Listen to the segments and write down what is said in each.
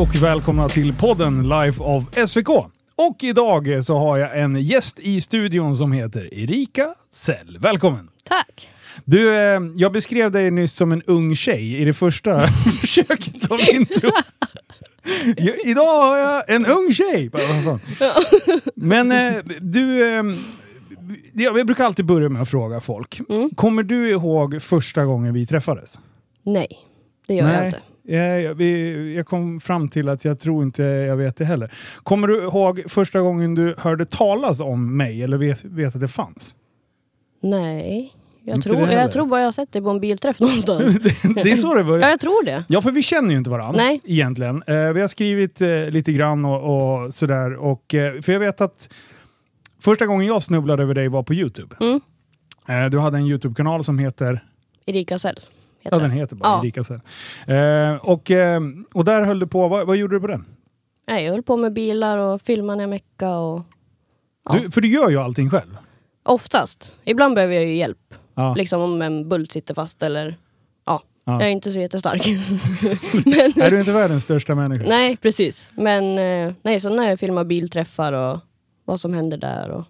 Och välkomna till podden Life of SVK. Och idag så har jag en gäst i studion som heter Erika Sell. Välkommen! Tack! Du, eh, jag beskrev dig nyss som en ung tjej i det första försöket av intro. Idag har jag en ung tjej! Men eh, du, eh, jag brukar alltid börja med att fråga folk. Mm. Kommer du ihåg första gången vi träffades? Nej, det gör jag inte. Jag, vi, jag kom fram till att jag tror inte jag vet det heller. Kommer du ihåg första gången du hörde talas om mig eller vet, vet att det fanns? Nej, jag tror, jag tror bara jag har sett dig på en bilträff någonstans. det, det är så det ja, började. jag tror det. Ja, för vi känner ju inte varandra Nej. egentligen. Eh, vi har skrivit eh, lite grann och, och sådär. Och, eh, för jag vet att första gången jag snubblade över dig var på Youtube. Mm. Eh, du hade en Youtube-kanal som heter Erika Sell Ja, heter den den. heter bara Ja. Erika. Eh, och, eh, och där höll du på, vad, vad gjorde du på den? Nej, jag höll på med bilar och filmade när jag meckade och Ja. Du, för du gör ju allting själv. oftast. Ibland behöver jag ju hjälp. Ja. Liksom om en bult sitter fast eller ja, Ja. jag är inte så jättestark. Är du inte världens största människa? nej, precis. Men eh, nej, så när jag filmar bilträffar och vad som händer där och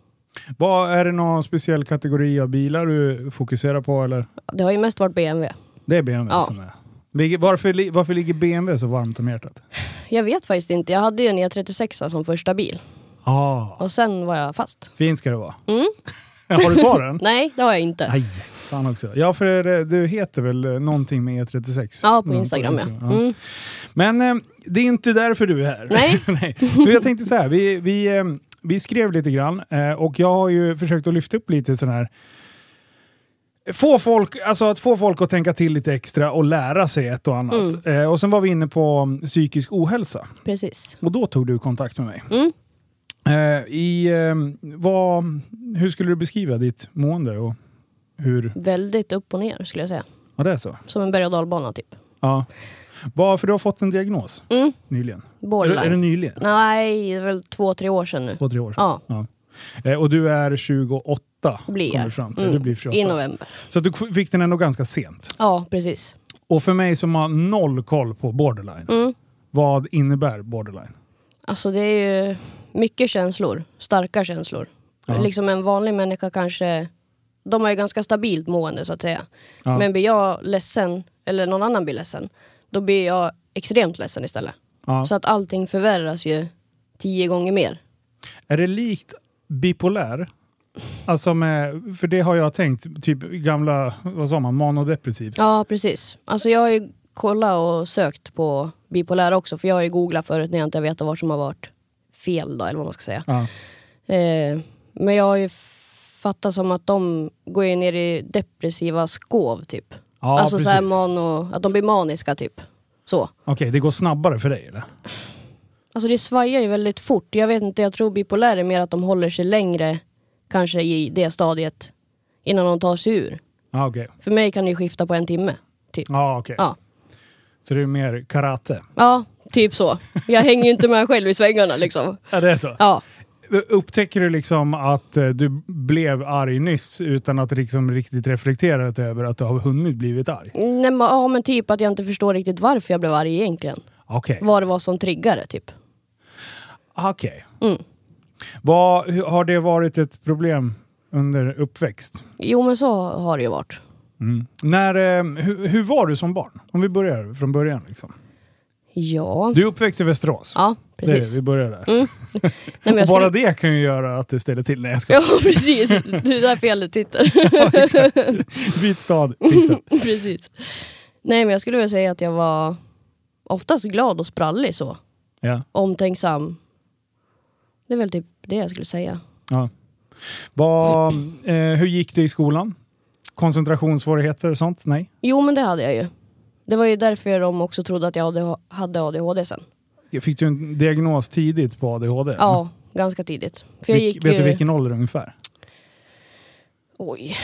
Vad, är det någon speciell kategori av bilar du fokuserar på eller? det har ju mest varit BMW. Det är BMW Ja. som är. Ligger, varför, varför ligger BMW så varmt om hjärtat? Jag vet faktiskt inte. Jag hade ju en E36 som första bil Ah, och sen var jag fast. fin ska det vara. Mm. Har du kvar den? Nej, det har jag inte. Nej, fan också. Ja, för eh, du heter väl eh, någonting med E36? Ja, på Instagram ja. Instagram, Mm. Men eh, det är inte därför du är här. Nej. Nej. Du, jag tänkte så här, vi, vi, eh, vi skrev lite grann eh, och jag har ju försökt att lyfta upp lite sån här Få folk, alltså att få folk att tänka till lite extra och lära sig ett och annat. Mm. Eh, och sen var vi inne på mm, psykisk ohälsa. Precis. Och då tog du kontakt med mig. Mm. Eh, i, eh, vad, hur skulle du beskriva ditt mående? Och hur, Väldigt upp och ner skulle jag säga. ja, det är så? Som en berg och dalbana typ. Ja. Vad, för du har fått en diagnos Mm. nyligen. Är Borderline. är det nyligen? Nej, det är väl två, tre år sedan nu. Två, tre år sedan? Ja, Eh, och du är 28? blir jag. fram till. Mm. Du blir 28. I november. Så du fick den ändå ganska sent. Ja, precis. Och för mig som har noll koll på borderline, Mm. vad innebär borderline? Alltså det är ju mycket känslor. Starka känslor. Ja. Liksom en vanlig människa kanske... De har ju ganska stabilt mående så att säga. Ja. Men blir jag ledsen, eller någon annan blir ledsen, då blir jag extremt ledsen istället. Ja. Så att allting förvärras ju tio gånger mer. Är det likt bipolär? Alltså med, för det har jag tänkt, typ gamla, vad sa man, manodepressiv. Ja, precis. Alltså jag har ju kollat och sökt på bipolär också, för jag har ju googlat förut när jag inte vet vad som har varit fel då, eller vad man ska säga. Ja. Eh, men jag har ju fattat som att de går ner i depressiva skov typ. Ja, alltså så här mano, att de blir maniska typ. Så. Okej, det går snabbare för dig eller? Alltså det svajar ju väldigt fort. Jag vet inte, jag tror bipolär är mer att de håller sig längre kanske i det stadiet innan de tar sig ur. Ja, okej. För mig kan det ju skifta på en timme. Typ. Ja, okej. Ja. Så det är mer karate? Ja, typ så. Jag hänger ju inte med själv i svängarna liksom. Ja, det är så? Ja, Upptäcker du liksom att eh, du blev arg nyss utan att liksom riktigt reflekterat över att du har hunnit blivit arg? Nej, men, ja men typ att jag inte förstår riktigt varför jag blev arg egentligen. Okej. Vad det var som triggade typ. Okej. Mm. Vad- hur- Har det varit ett problem under uppväxt? Jo men så har det ju varit. Mm. När, eh, hur, hur var du som barn? Om vi börjar från början. Liksom. Ja, Du är uppväxt i Västerås. ja det, precis. vi börjar där. Mm. Nej, jag bara skulle... det kan ju göra att det ställer till. Nej, jag ska. Ja precis, det är där felet sitter. Ja, exakt. Byt stad, fixat. precis. Nej men jag skulle väl säga att jag var oftast glad och sprallig så. Ja. Omtänksam. Det är väl typ det jag skulle säga. Ja. Vad, eh, hur gick det i skolan? Koncentrationssvårigheter och sånt? Nej? Jo men det hade jag ju. Det var ju därför de också trodde att jag hade- ADHD sen. Fick du en diagnos tidigt på ADHD? Ja, ganska tidigt. För jag gick vet du ju... vilken ålder ungefär? Oj.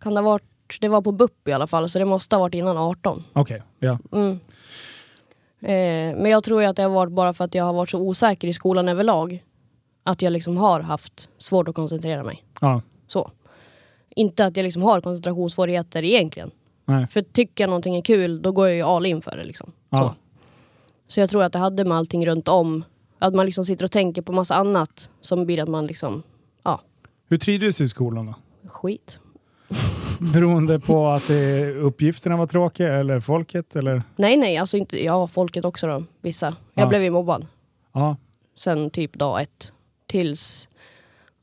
Kan det ha varit... Det var på BUP i alla fall, så det måste ha varit innan 18. Okej, ja. Mm. Eh, men jag tror ju att det har varit bara för att jag har varit så osäker i skolan överlag. Att jag liksom har haft svårt att koncentrera mig. ja. Så. Inte att jag liksom har koncentrationssvårigheter egentligen. Nej. För tycker jag någonting är kul, då går jag ju all in för det. Liksom. Ja. Så. Så jag tror att det hade med allting runt om. Att man liksom sitter och tänker på massa annat som blir att man liksom, ja, Hur trivdes du i skolan då? skit. Beroende på att det, uppgifterna var tråkiga eller folket eller? Nej nej, alltså inte, ja folket också då, vissa. Jag Ja. blev ju mobbad. Ja. Sen typ dag ett. Tills,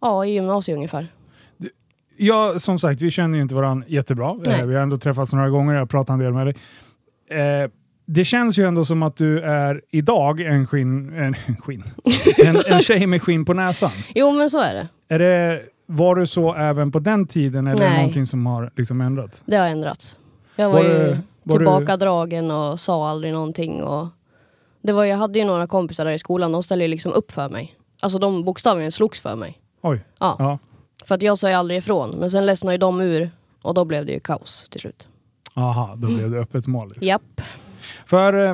ja i gymnasiet ungefär. Ja, som sagt, vi känner ju inte varandra jättebra. Nej. Eh, vi har ändå träffats några gånger, jag har pratat en del med dig. Eh, det känns ju ändå som att du är idag en skinn... En, skinn. En, en tjej med skinn på näsan. Jo men så är det. Är det, var du så även på den tiden eller är det Nej. någonting som har liksom ändrats? Det har ändrats. Jag var, Var ju du- var du- tillbakadragen och sa aldrig någonting. Och det var, jag hade ju några kompisar där i skolan, de ställde ju liksom upp för mig. Alltså de bokstavligen slogs för mig. Oj. Ja. Ja. För att jag sa ju aldrig ifrån. Men sen ledsnade ju de ur och då blev det ju kaos till slut. Aha, då blev det öppet mål. Liksom. Japp. För eh,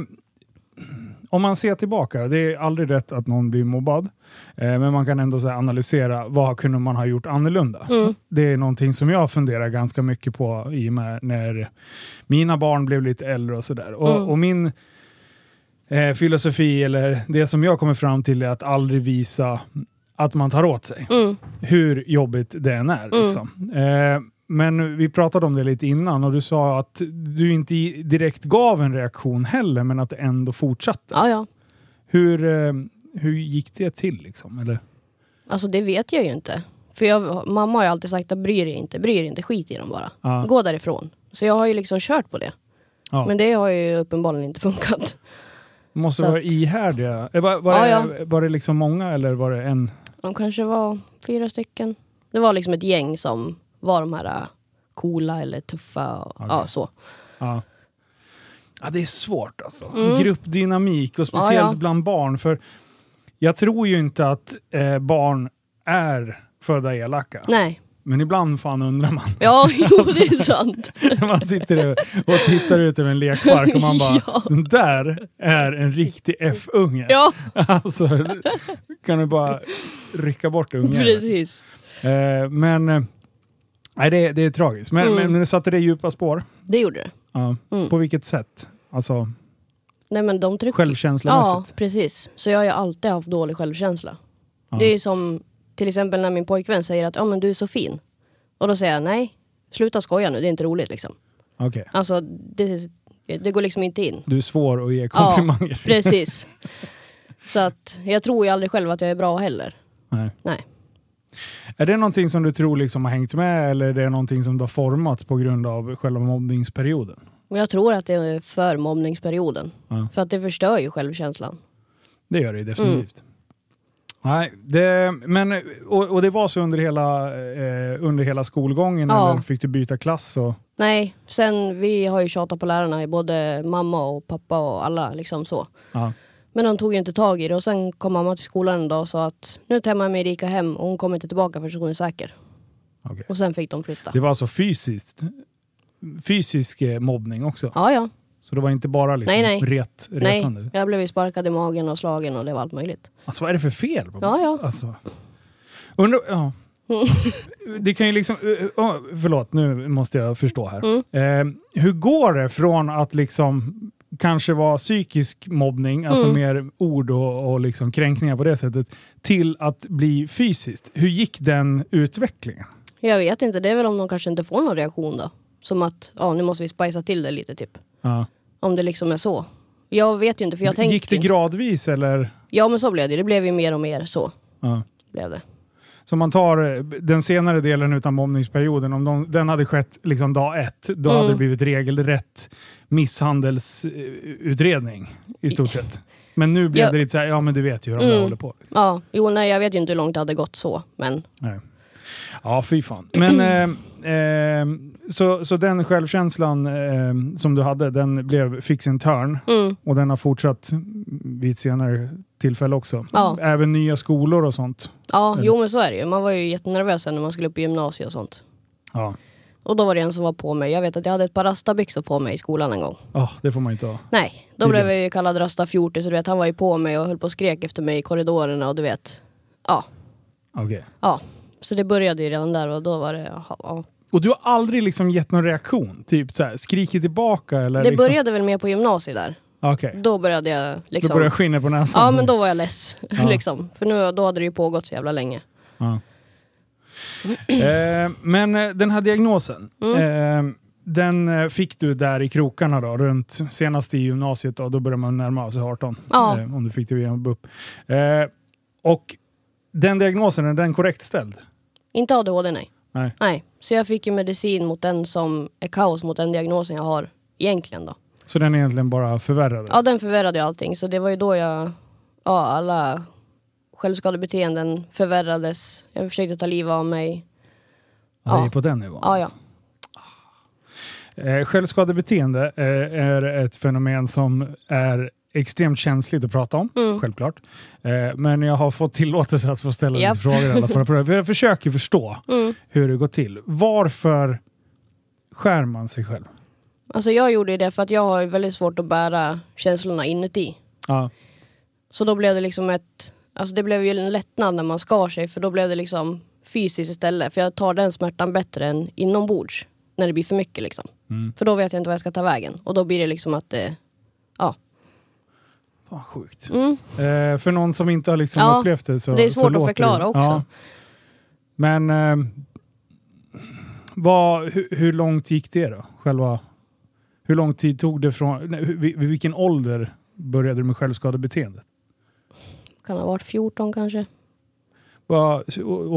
om man ser tillbaka, det är aldrig rätt att någon blir mobbad. Eh, men man kan ändå analysera vad kunde man ha gjort annorlunda. Mm. Det är någonting som jag funderar ganska mycket på i och med när mina barn blev lite äldre och sådär. Och, Mm. och min eh, filosofi, eller det som jag kommer fram till är att aldrig visa att man tar åt sig. Mm. Hur jobbigt det än är. Liksom. Eh, men vi pratade om det lite innan och du sa att du inte direkt gav en reaktion heller, men att det ändå fortsatte. Ja, ja. Hur, eh, hur gick det till? Liksom? Eller? Alltså det vet jag ju inte. För jag, mamma har ju alltid sagt att bry dig inte, bry dig inte, skit i dem bara. Ja. Gå därifrån. Så jag har ju liksom kört på det. Ja. Men det har ju uppenbarligen inte funkat. Måste så vara att- ihärdiga. Eh, Var, var, Ja, det, var det liksom många eller var det en? De kanske var fyra stycken. Det var liksom ett gäng som var de här äh, coola eller tuffa. Och, Ja, så. Ja. Ja, det är svårt alltså. Mm. Gruppdynamik och speciellt bland barn. För jag tror ju inte att eh, barn är födda elaka. Nej. Men ibland fan undrar man. Ja, jo, det är sant. man sitter och tittar ut över en lekpark och man bara, Ja. den där är en riktig F-unge. Ja, Alltså, kan du bara rycka bort ungen. precis. Eh, men eh, nej, det, är- det är tragiskt. Men, Mm. men det satte det djupa spår. Det gjorde det. Ja. Mm. På vilket sätt? Alltså Nej men de trycker... Ja, självkänslomässigt? precis. Så jag har ju alltid haft dålig självkänsla. Ja. Det är som till exempel när min pojkvän säger att ja men du är så fin. Och då säger jag nej, sluta skoja nu, det är inte roligt liksom. Okej. Alltså det, det går liksom inte in. Du är svår att ge Ja, komplimanger. precis. Så att jag tror ju aldrig själv att jag är bra heller. Nej. Nej. Är det någonting som du tror liksom har hängt med eller är det någonting som du har formats på grund av själva mobbningsperioden? Men jag tror att det är för mobbningsperioden. Ja. För att det förstör ju självkänslan. Det gör det definitivt. Mm. Nej, det, men, och, och det var så under hela, eh, under hela skolgången Ja. eller fick du byta klass? Och, Nej, sen vi har ju tjatat på lärarna, både mamma och pappa och alla liksom så. ja. Men de tog ju inte tag i det och sen kom mamma till skolan en dag och sa att nu tar jag med Erika hem och hon kommer inte tillbaka förrän hon är säker. okej. Och sen fick de flytta. Det var alltså fysiskt? Fysisk eh, mobbning också? Ja, ja. Så det var inte bara liksom Nej, nej. Ret, retande? Nej, jag blev ju sparkad i magen och slagen och det var allt möjligt. Alltså vad är det för fel? Ja, ja. Alltså. Undra, ja. Det kan ju liksom, oh, förlåt nu måste jag förstå här. Mm. Eh, hur går det från att liksom kanske vara psykisk mobbning, alltså Mm. mer ord och, och liksom kränkningar på det sättet, till att bli fysiskt? Hur gick den utvecklingen? Jag vet inte, det är väl om de kanske inte får någon reaktion då. Som att, ja nu måste vi spicea till det lite typ. Ja. Om det liksom är så. Jag vet ju inte för jag tänker gick det inte- gradvis eller? Ja men så blev det, det blev ju mer och mer så. Ja. Blev det. Så om man tar eh, den senare delen utan mobbningsperioden, om de, den hade skett liksom dag ett, då Mm. hade det blivit regelrätt misshandelsutredning i stort sett. Men nu blev Ja. det lite så här, ja men du vet ju hur de Mm. håller på. Liksom. Ja, jo nej jag vet ju inte hur långt det hade gått så. Men Nej. Ja, fy fan. Men eh, eh, så, så den självkänslan eh, som du hade, den blev fix en turn mm, och den har fortsatt vid ett senare tillfälle också. Ja. Även nya skolor och sånt. ja, Eller? jo men så är det ju. Man var ju jättenervös när man skulle upp i gymnasiet och sånt. Ja. Och då var det en som var på mig. Jag vet att jag hade ett par rastabyxor på mig i skolan en gång. Ah, det får man inte ha. Nej, då Tydligen. blev jag ju kallad rasta fjortis så du vet han var ju på mig och höll på och skrek efter mig i korridorerna och du vet. Ja, Okej. ja. Så det började ju redan där och då var det, ja. Och du har aldrig liksom gett någon reaktion? Typ så här, skrikit tillbaka eller? Det liksom... började väl med på gymnasiet där. Okej. Då började jag Då liksom... börjar skinnet på näsan. Ja men då var jag less. Ja. liksom. För nu, då hade det ju pågått så jävla länge. Ja. Eh, men eh, den här diagnosen, Mm. eh, den eh, fick du där i krokarna då, runt senast i gymnasiet då, då börjar man närma sig 18. Ja. Eh, om du fick det via BUP. Eh, och den diagnosen, är den korrekt ställd? Inte ADHD nej. Nej. Nej. Så jag fick ju medicin mot den som är kaos mot den diagnosen jag har egentligen då. Så den är egentligen bara förvärrad? Ja den förvärrade ju allting så det var ju då jag, ja alla självskadebeteenden förvärrades. Jag försökte ta livet av mig. Ja, det är Ja. på den nivån? Ja ja. alltså. Eh, självskadebeteende eh, är ett fenomen som är extremt känsligt att prata om, Mm. självklart. Eh, men jag har fått tillåtelse att få ställa Japp. lite frågor alla fall. För jag försöker förstå Mm. hur det går till. Varför skär man sig själv? Alltså jag gjorde det för att jag har väldigt svårt att bära känslorna inuti. Ja, Så då blev det liksom ett, alltså det blev ju en lättnad när man skar sig för då blev det liksom fysiskt istället. För jag tar den smärtan bättre än inombords. När det blir för mycket liksom. Mm. För då vet jag inte vad jag ska ta vägen. Och då blir det liksom att det, ja. Fan sjukt. Mm. Eh, för någon som inte har liksom Ja, upplevt det så det är svårt att förklara det. också. Ja. Men eh, vad, hur, hur långt gick det då? Själva, hur lång tid tog det från, nej, vid, vid vilken ålder började du med självskadebeteende? Kan ha varit 14 kanske. Och,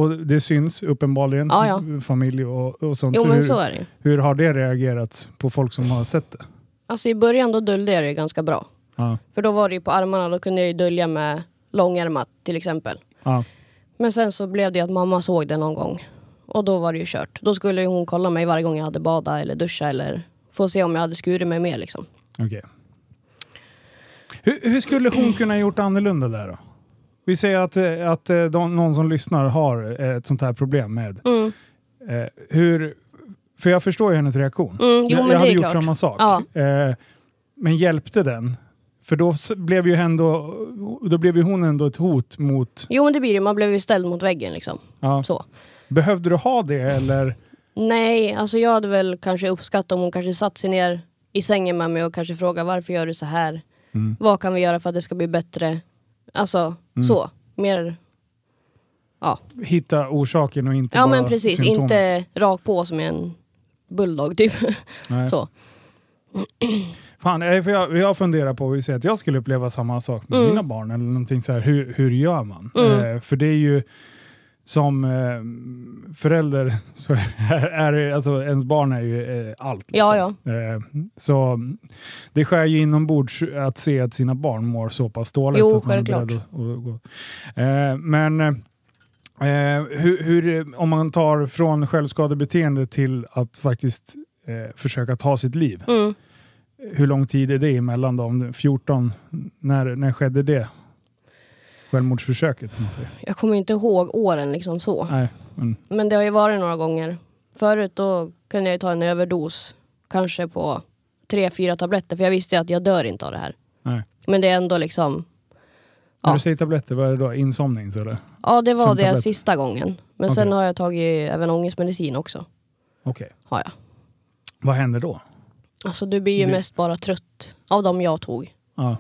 och det syns uppenbarligen, Ja, ja. familj och, och sånt. Jo men hur, så är det hur har det reagerats på folk som har sett det? Alltså i början då döljde jag det ganska bra. Ja, För då var det ju på armarna, då kunde jag ju dölja med långärmat till exempel. ja, Men sen så blev det att mamma såg det någon gång. Och då var det ju kört. Då skulle ju hon kolla mig varje gång jag hade badat eller duscha eller få se om jag hade skurit mig mer liksom. okej. Hur, hur skulle hon kunna gjort annorlunda där då? Vi säger att, eh, att eh, de, någon som lyssnar har eh, ett sånt här problem med. Mm. Eh, hur, för jag förstår ju hennes reaktion. Mm, jo jag jag hade gjort klart. samma sak. Ja. Eh, men hjälpte den? För då blev ju ändå, då blev ju hon ändå ett hot mot... Jo men det blir det, man blev ju ställd mot väggen liksom. Ja. Så. Behövde du ha det eller? Nej, alltså jag hade väl kanske uppskattat om hon kanske satt sig ner i sängen med mig och kanske frågade varför gör du så här? Mm. Vad kan vi göra för att det ska bli bättre? Alltså så. Mer, ja. Hitta orsaken och inte Ja bara men precis, symptomet. inte rakt på som en bulldog typ. Nej. så. Fan, eh, för jag, vi har funderat på, vi säger att jag skulle uppleva samma sak med Mm. mina barn eller någonting så här, hur, hur gör man? Mm. Eh, för det är ju som eh, förälder så är, är det- alltså ens barn är ju eh, allt. Ja, liksom. Eh, så det skär ju inombords att se att sina barn mår så pass dåligt. Jo, så att man är beredd att- att gå. Eh, men eh, hur, hur, om man tar från självskadebeteende till att faktiskt försöka ta sitt liv. Mm. Hur lång tid är det emellan då? Om det- 14, när, när skedde det? Självmordsförsöket? Man säger. Jag kommer inte ihåg åren liksom så. Nej, men, Men det har ju varit några gånger. Förut då kunde jag ju ta en överdos. Kanske på tre, fyra tabletter. För jag visste att jag dör inte av det här. nej. Men det är ändå liksom... När Ja. du säger tabletter, vad är det då? Insomnings eller? Ja det var Som det tablett. sista gången. Men sen Okej. har jag tagit även ångestmedicin också. Okej. Har jag. Vad händer då? Alltså du blir ju Det- mest bara trött av de jag tog. Ja,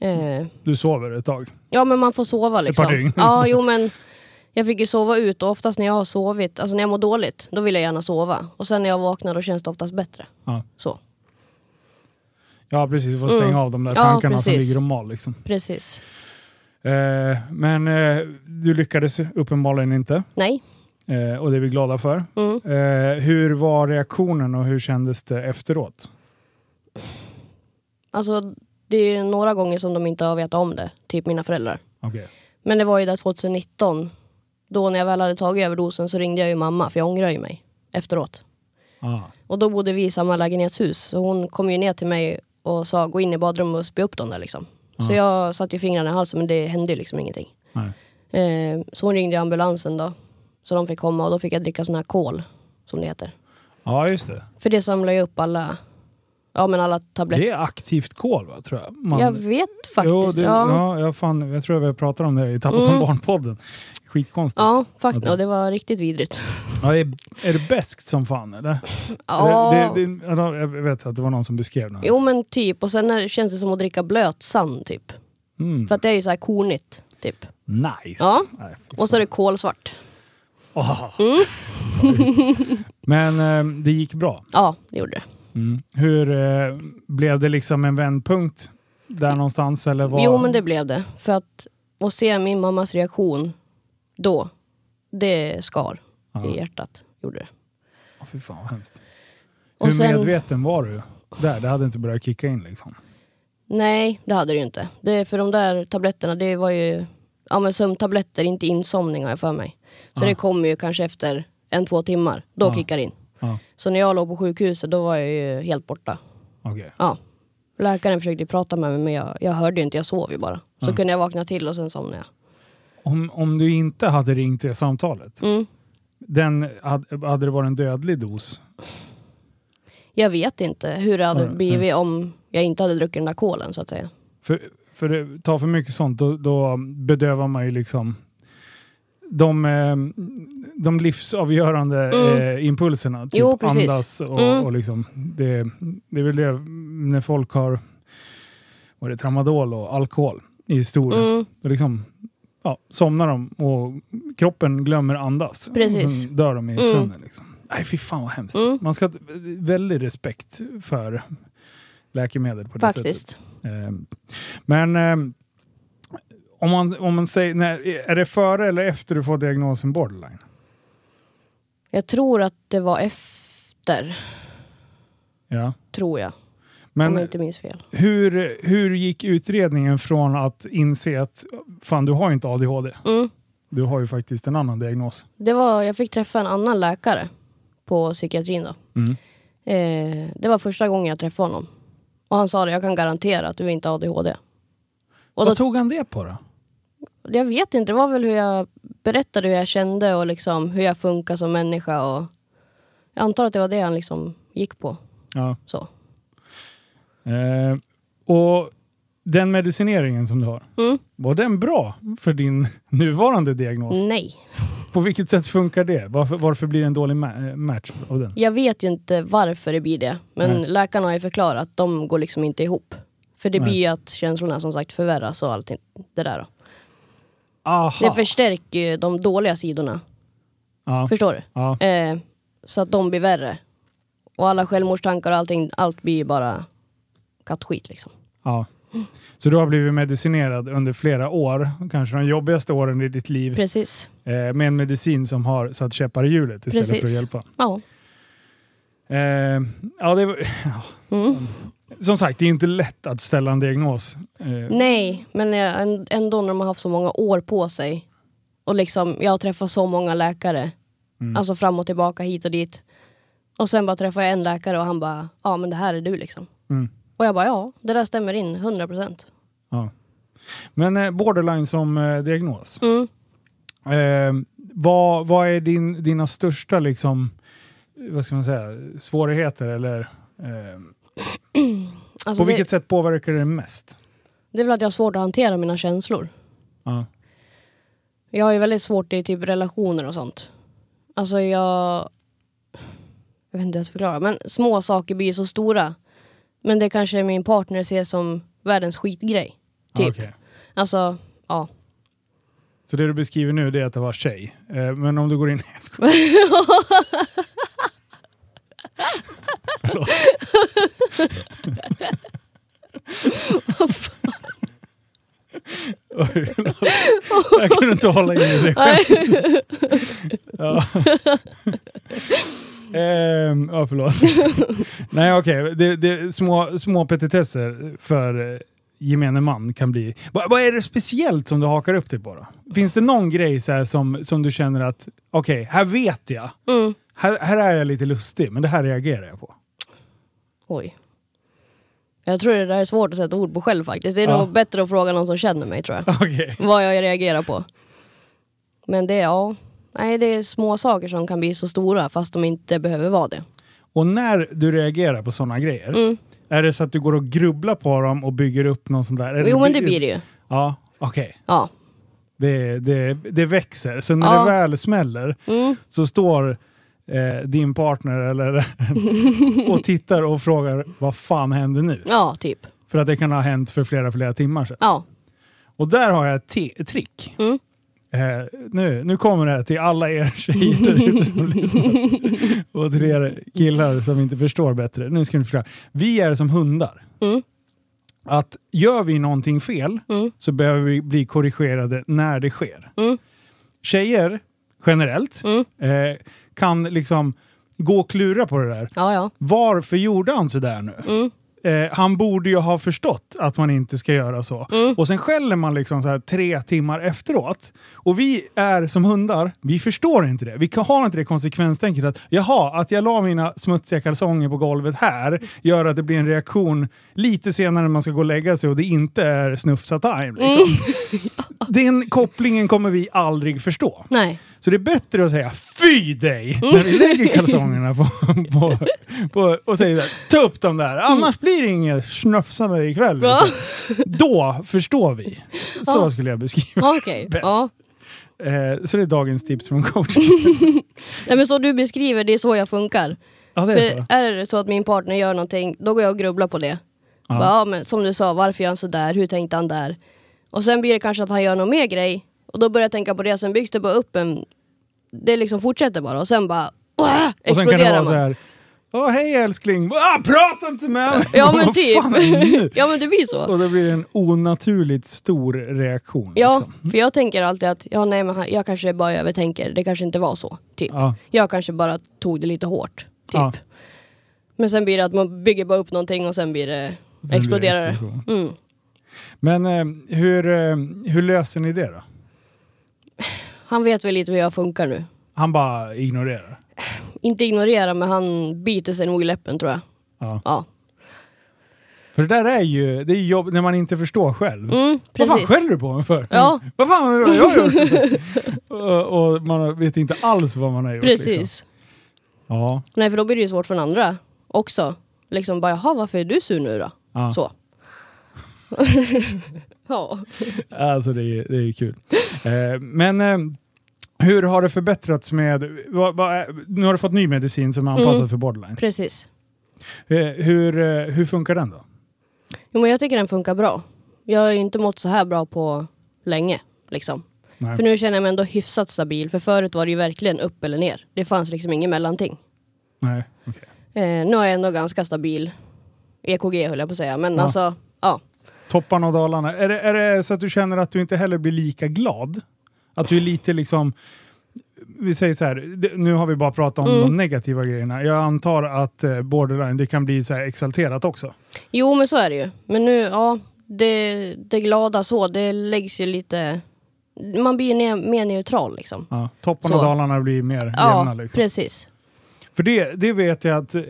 Eh, du sover ett tag? ja men man får sova liksom. par dygn. Ja jo men jag fick ju sova ut och oftast när jag har sovit, alltså när jag mår dåligt, då vill jag gärna sova. Och sen när jag vaknar då känns det oftast bättre. Ja, Så, ja precis. Du får stänga Mm. av de där Ja, tankarna som precis. ligger och mal. Liksom. precis. Eh, men eh, du lyckades uppenbarligen inte. Nej. Eh, och det är vi glada för. Mm. Eh, hur var reaktionen och hur kändes det efteråt? Alltså det är några gånger som de inte har vetat om det, typ mina föräldrar. Okej. Men det var ju där 2019, då när jag väl hade tagit överdosen så ringde jag ju mamma för jag ångrar ju mig efteråt. Ah. Och då bodde vi i samma lägenhetshus så hon kom ju ner till mig och sa gå in i badrummet och spy upp dem där liksom. Så jag satte ju fingrarna i halsen men det hände ju liksom ingenting. Eh, så hon ringde ambulansen då. Så de fick komma och då fick jag dricka sån här kol, som det heter. Ja, just det. För det samlar ju upp alla, ja, men alla tabletter. Det är aktivt kol va, tror jag. Man, Jag vet faktiskt. Jo, det, ja. ja. jag, fan, jag tror jag pratade om det i Tappa som Mm. barn-podden. Skitkonstigt. Ja, faktiskt. Ja, Och det var riktigt vidrigt. Ja, är, är det bäst som fan eller? Ja. Det, det, det, ja, jag vet att det var någon som beskrev det. Jo men typ, och sen är, känns det som att dricka blöt sand typ. Mm. För att det är ju så här kornigt. Typ. Nice! Ja. Nej, Och så är det kolsvart. Åh. Mm. Men eh, det gick bra. Ja, det gjorde det. Mm. Hur eh, blev det liksom en vändpunkt där någonstans? Eller var... Jo men det blev det. För att, att se min mammas reaktion då, det skar Ja. i hjärtat. Gjorde det. Åh, fy fan vad hemskt. Och Hur sen- medveten var du där? Det hade inte börjat kicka in liksom? Nej, det hade det ju inte. Det, för de där tabletterna, det var ju ja, men sömntabletter, inte insomning har jag för mig. Så det kommer ju kanske efter en, två timmar. Då kickar det in. Så när jag låg på sjukhuset, då var jag ju helt borta. okej. Ja. Läkaren försökte prata med mig men jag, jag hörde ju inte, jag sov ju bara. Så kunde jag vakna till och sen somnade jag. Om, om du inte hade ringt det samtalet, Mm. den, hade, hade det varit en dödlig dos? Jag vet inte hur det hade Ja, blivit om jag inte hade druckit den där kolen så att säga. För, för det tar för mycket sånt, då, då bedövar man ju liksom de, eh, de livsavgörande Mm. eh, impulserna. Typ Jo, andas och, Mm. och liksom. Det, det är väl det när folk har vad är det, tramadol och alkohol i stor. Mm. Då liksom, ja, somnar de och kroppen glömmer andas. Precis. Och sen dör de i Mm. sömnen. Liksom. Nej, fy fan vad hemskt. Mm. Man ska ha väldigt respekt för läkemedel på det sättet. Faktiskt. Eh, Men eh, om, man, om man säger, när, är det före eller efter du får diagnosen borderline? Jag tror att det var efter, Ja. tror jag. om jag Men inte minns fel. hur, hur gick utredningen från att inse att fan du har ju inte ADHD, Mm. du har ju faktiskt en annan diagnos. Det var, jag fick träffa en annan läkare på psykiatrin då. Mm. Eh, det var första gången jag träffade honom. Och han sa det, jag kan garantera att du inte har ADHD. Och då, Vad tog han det på då? Jag vet inte, det var väl hur jag berättade hur jag kände och liksom hur jag funkar som människa. Och jag antar att det var det han liksom gick på. Ja. Så. Eh, och den medicineringen som du har, Mm. var den bra för din nuvarande diagnos? Nej. På vilket sätt funkar det? Varför, varför blir det en dålig ma- match av den? Jag vet ju inte varför det blir det. Men Nej. läkarna har ju förklarat att de går liksom inte ihop. För det Nej. blir ju att känslorna som sagt förvärras och allt det där. Då. Aha. Det förstärker ju de dåliga sidorna. ja. Förstår du? Ja. Eh, så att de blir värre. Och alla självmordstankar och allting, allt blir bara kattskit liksom. Ja. Så du har blivit medicinerad under flera år, kanske de jobbigaste åren i ditt liv, Precis. eh, med en medicin som har satt käppar i hjulet istället Precis. för att hjälpa. Ja. Eh, ja, det var, ja. Mm. Som sagt, det är inte lätt att ställa en diagnos. Eh, Nej, men ändå när de har haft så många år på sig. Och liksom, jag har träffat så många läkare. Mm. Alltså fram och tillbaka, hit och dit. Och sen bara träffar jag en läkare och han bara, ja men det här är du liksom. Mm. Och jag bara, ja det där stämmer in, 100 procent. Ja. Men eh, borderline som eh, diagnos. Mm. Eh, vad, vad är din, dina största liksom, vad ska man säga, svårigheter? Eller, eh, Alltså på det, vilket sätt påverkar det mest? det är väl att jag har svårt att hantera mina känslor. Ja. Jag har ju väldigt svårt i typ relationer och sånt. Alltså jag... Jag vet inte hur jag ska förklara. Men små saker blir så stora. Men det kanske min partner ser som världens skitgrej. Typ. Okej. Alltså, ja. Så det du beskriver nu det är att det var tjej. Eh, men om du går in... Jag. Förlåt. Oj, förlåt. Jag kunde inte hålla in i det skämtet. Ja. Ehm, ja, förlåt. Nej, okej. Det, det, små, små petitesser för eh, gemene man kan bli. Va, vad är det speciellt som du hakar upp dig på då? Finns det någon grej så som, som du känner att okej, här vet jag. Mm. Här, här är jag lite lustig, men det här reagerar jag på. Oj. Jag tror det där är svårt att sätta ord på själv faktiskt. Det är Ja. nog bättre att fråga någon som känner mig tror jag. Okej. Vad jag reagerar på. Men det är, ja. Nej, det är små saker som kan bli så stora fast de inte behöver vara det. Och när du reagerar på sådana grejer, Mm. Är det så att du går och grubblar på dem och bygger upp någon sån där? Eller Jo men det blir det ju. Ja, okej. Ja. Det, det, det växer. Så när Ja. det väl smäller Mm. så står eh, din partner eller och tittar och frågar vad fan händer nu? Ja, typ. För att det kan ha hänt för flera, flera timmar sedan. Ja. Och där har jag ett trick. Mm. Eh, nu, nu kommer det till alla er tjejer ute som lyssnar. Och till er killar som inte förstår bättre. Nu ska ni förstå. Vi är som hundar. Mm. Att gör vi någonting fel Mm. så behöver vi bli korrigerade när det sker. Mm. Tjejer generellt Mm. eh, kan liksom gå och klura på det där. Ja, ja. Varför gjorde han sådär nu? Mm. Eh, han borde ju ha förstått att man inte ska göra så. Mm. Och sen skäller man liksom så här tre timmar efteråt. Och vi är som hundar, vi förstår inte det. Vi har inte det konsekvenstänket att jaha, att jag la mina smutsiga kalsonger på golvet här gör att det blir en reaktion lite senare när man ska gå och lägga sig och det inte är snufsa-time. Liksom. Den kopplingen kommer vi aldrig förstå. Nej. Så det är bättre att säga fy dig när vi lägger kalsongerna på, på, på och säger där, ta upp dem där, annars blir det inget snufsande ikväll. Liksom. Då förstår vi. Så skulle jag beskriva Okej. Bäst. Ja. eh, Så det är dagens tips från coachen. Nej, men så du beskriver, det är så jag funkar. Ja, det För är så. är det så att min partner gör någonting, då går jag och grubblar på det. Ja. Ja. ja, men som du sa, varför gör han sådär? Hur tänkte han där? Och sen blir det kanske att han gör någon mer grej. Och då börjar jag tänka på det, sen byggs det bara upp en... Det liksom fortsätter bara och sen bara... Och sen kan det vara så man. här, Åh hej älskling, ah, prata inte med mig! Ja men typ. det ja men det blir så. Och då blir det en onaturligt stor reaktion. Ja, liksom. för jag tänker alltid att ja, nej, men jag kanske bara övertänker. Det kanske inte var så. Typ. Ja. Jag kanske bara tog det lite hårt. Typ. Ja. Men sen blir det att man bygger bara upp någonting och sen blir det blir det exploderar det. explosion. Mm. Men eh, hur, eh, hur löser ni det då? Han vet väl lite hur jag funkar nu. Han bara ignorerar? Inte ignorera men han biter sig nog i läppen tror jag. Ja. Ja. För det där är ju, det är jobb när man inte förstår själv. Mm, Vad fan skäller du på mig för? Ja. Vad fan har jag gjort? och, och man vet inte alls vad man har gjort. Precis. Liksom. Ja. Nej för då blir det ju svårt för den andra också. Liksom bara jaha varför är du sur nu då? ja. Så. ja. Alltså det är, det är kul. Eh, men eh, hur har det förbättrats med, vad, vad, nu har du fått ny medicin som är anpassad Mm. för borderline. Precis. Eh, hur, hur funkar den då? Jo men jag tycker den funkar bra. Jag har ju inte mått så här bra på länge. Liksom. Nej. För nu känner jag mig ändå hyfsat stabil. För förut var det ju verkligen upp eller ner. Det fanns liksom ingen mellanting. Nej. Eh, nu är jag ändå ganska stabil. EKG höll jag på att säga. Men Ja. alltså, ja. Topparna och dalarna. Är det, är det så att du känner att du inte heller blir lika glad? Att du är lite liksom... Vi säger så här, nu har vi bara pratat om Mm. de negativa grejerna. Jag antar att eh, borderline, det kan bli så här exalterat också. Jo men så är det ju. Men nu, ja. Det, det glada så, det läggs ju lite... Man blir ju ne- mer neutral liksom. Ja, topparna Så. och dalarna blir mer Ja, jämna. Liksom. precis. För det, det vet jag att eh,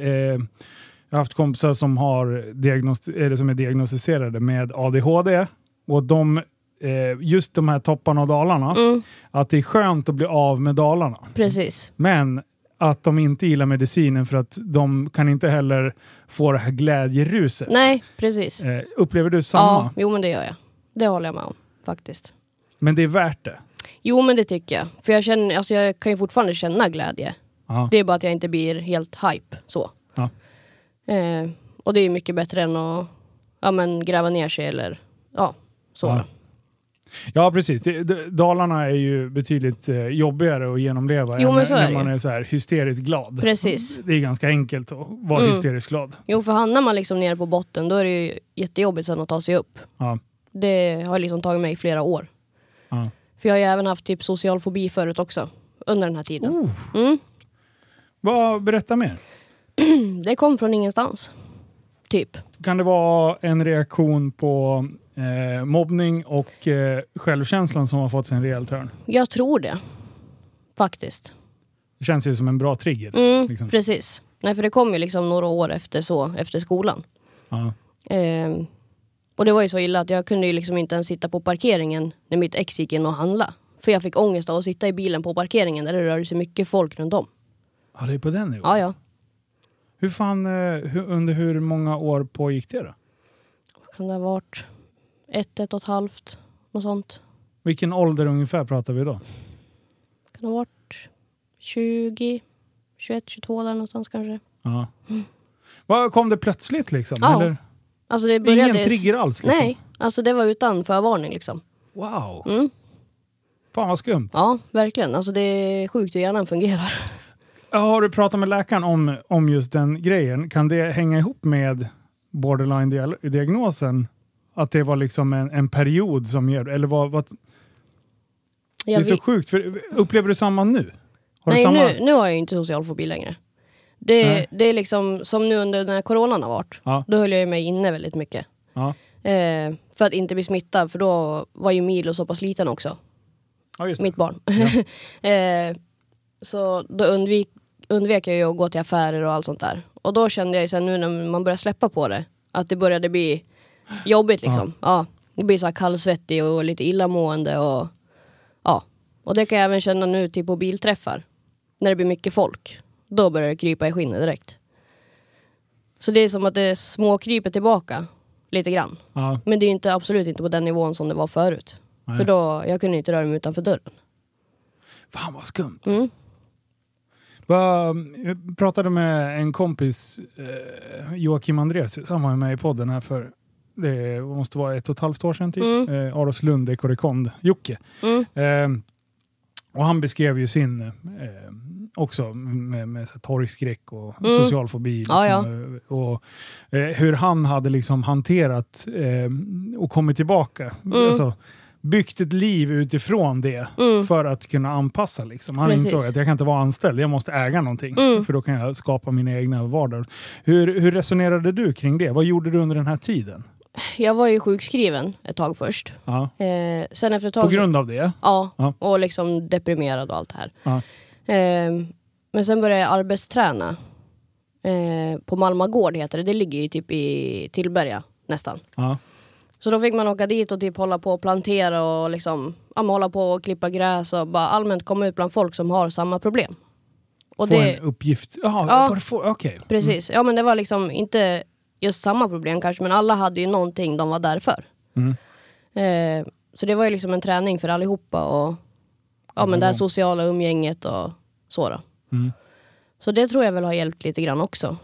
jag har haft kompisar som, har eller som är diagnostiserade med ADHD. Och de, eh, just de här topparna och dalarna, Mm, att det är skönt att bli av med dalarna. precis. Men att de inte gillar medicinen för att de kan inte heller få det här glädjeruset. Nej, precis. Eh, upplever du samma? Ja, jo men det gör jag. Det håller jag med om faktiskt. Men det är värt det? Jo men det tycker jag. För jag, känner, alltså jag kan ju fortfarande känna glädje. Ja. Det är bara att jag inte blir helt hype så. Ja. Eh, och det är mycket bättre än att ja, men, gräva ner sig eller ja, så. Ja. Ja, precis. Dalarna är ju betydligt eh, jobbigare att genomleva Jo, än när man är så här hysteriskt glad. Precis. Det är ganska enkelt att vara Mm. hysteriskt glad. Jo för hamnar man liksom nere på botten då är det ju jättejobbigt sen att ta sig upp. Ja. Det har liksom tagit mig flera år. Ja. För jag har ju även haft typ social fobi förut också. Under den här tiden. Oh. Mm. Vad, berätta mer. Det kom från ingenstans. Typ. Kan det vara en reaktion på eh, mobbning och eh, självkänslan som har fått sig en rejäl törn? Jag tror det. Faktiskt. Det känns ju som en bra trigger. Mm, liksom. Precis. Nej för det kom ju liksom några år efter så, efter skolan. Ja. Ehm, och det var ju så illa att jag kunde ju liksom inte ens sitta på parkeringen när mitt ex gick in och handla. För jag fick ångest av att sitta i bilen på parkeringen där det rörde sig mycket folk runt om. ja, det är på den nivån. Ja, ja. Hur fan, eh, hur, under hur många år pågick det då? Kan det ha varit ett, ett och ett halvt, något sånt. Vilken ålder ungefär pratar vi då? Kan det ha varit 20, 21, 22 där någonstans kanske. Ja. Vad Kom det plötsligt liksom? Ja. Eller? Alltså det började... Ingen trigger alls liksom? Nej, alltså det var utan förvarning liksom. Wow, Mm. fan vad skumt. Ja, verkligen. Alltså det är sjukt hur hjärnan fungerar. Har du pratat med läkaren om, om just den grejen? Kan det hänga ihop med borderline-diagnosen? Att det var liksom en, en period som gör... Eller vad, vad, det är så sjukt, för upplever du samma nu? Har Nej, samma? nu, nu har jag inte social fobi längre. Det, Nej. det är liksom som nu under när coronan har varit. Ja. Då höll jag ju mig inne väldigt mycket. Ja. Eh, för att inte bli smittad, för då var ju Milo så pass liten också. ja. Mitt barn. eh, så då undvik, undvek jag ju att gå till affärer och allt sånt där. Och då kände jag ju sen nu när man började släppa på det, att det började bli jobbigt liksom. Ja. det blir så här kallsvettig och lite illamående och ja. Och det kan jag även känna nu typ på bilträffar. När det blir mycket folk. Då börjar det krypa i skinnet direkt. Så det är som att det småkryper tillbaka lite grann. Ja. Men det är inte, absolut inte på den nivån som det var förut. Nej. För då, jag kunde inte röra mig utanför dörren. Fan vad skumt. Mm. Jag pratade med en kompis, eh, Joakim Andreas, han var med i podden här för det måste vara ett och ett halvt år sedan typ. Mm. Eh, Aros Lund, Ekorrekond, Jocke. Mm. Eh, och han beskrev ju sin eh, också med, med så torgskräck och Mm. social fobi. Liksom, Ja, eh, Och, hur han hade liksom hanterat och kommit tillbaka. Mm. Alltså, byggt ett liv utifrån det Mm. för att kunna anpassa. Liksom. Han Precis. insåg att jag kan inte vara anställd, jag måste äga någonting. Mm. För då kan jag skapa mina egna vardag. Hur, hur resonerade du kring det? Vad gjorde du under den här tiden? Jag var ju sjukskriven ett tag först. Ja. Eh, sen efter ett tag... På grund av det? Ja, Ja. och liksom deprimerad och allt det här. Ja. Eh, men sen började jag arbetsträna. Eh, på Malma gård heter det. Det ligger ju typ i Tillberga nästan. Ja. Så då fick man åka dit och typ hålla på och plantera och liksom, ja, men hålla på och klippa gräs och bara allmänt komma ut bland folk som har samma problem. Och Få det, en uppgift? Jaha, Ja. var det få- okej. Precis. Ja men det var liksom inte just samma problem kanske men alla hade ju någonting de var där för. Mm. Eh, så det var ju liksom en träning för allihopa och ja men det här sociala umgänget och så då. Mm. Så det tror jag väl har hjälpt lite grann också.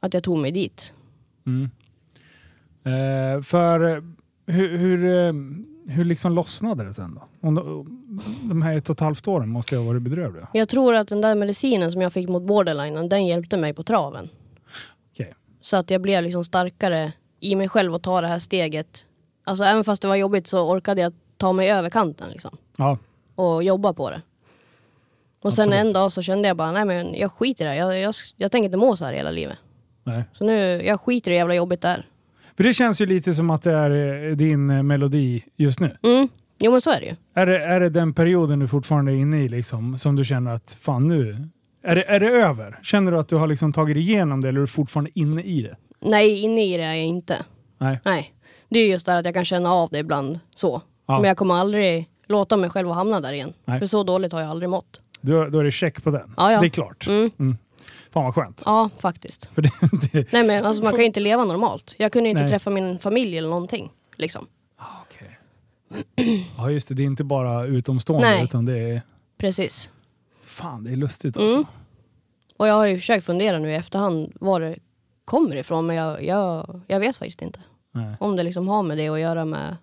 Att jag tog mig dit. Eh, för eh, hur, hur, eh, hur liksom lossnade det sen då? Om de, här ett och ett halvt åren måste jag ha varit bedrövliga. Jag tror att den där medicinen som jag fick mot borderline, den hjälpte mig på traven. Okej. Så att jag blev liksom starkare i mig själv och ta det här steget. Alltså även fast det var jobbigt så orkade jag ta mig över kanten liksom. Ja. och jobba på det. Och sen Absolut. en dag så kände jag bara, nej men jag skiter i det. Jag, jag, jag tänker inte må så här hela livet. Nej. Så nu, jag skiter i hur jävla jobbigt det är. För det känns ju lite som att det är eh, din eh, melodi just nu. Mm. Jo men så är det ju. Är det, är det den perioden du fortfarande är inne i liksom, som du känner att fan nu, är det, är det över? Känner du att du har liksom tagit igenom det eller är du fortfarande inne i det? Nej, inne i det är jag inte. Nej. Nej. Det är just det att jag kan känna av det ibland så. Ja. Men jag kommer aldrig låta mig själv hamna där igen. Nej. För så dåligt har jag aldrig mått. Då, då är det check på den. Ja, ja. Det är klart. Mm. Fan vad skönt. Ja, faktiskt. För det, det, Nej men alltså man kan ju inte leva normalt. Jag kunde ju inte Nej. träffa min familj eller någonting. Liksom. Ah, okej. Ja just det, det är inte bara utomstående Nej. utan det är... Precis. Fan det är lustigt alltså. Mm. Och jag har ju försökt fundera nu i efterhand var det kommer ifrån men jag, jag, jag vet faktiskt inte. Nej. Om det liksom har med det att göra med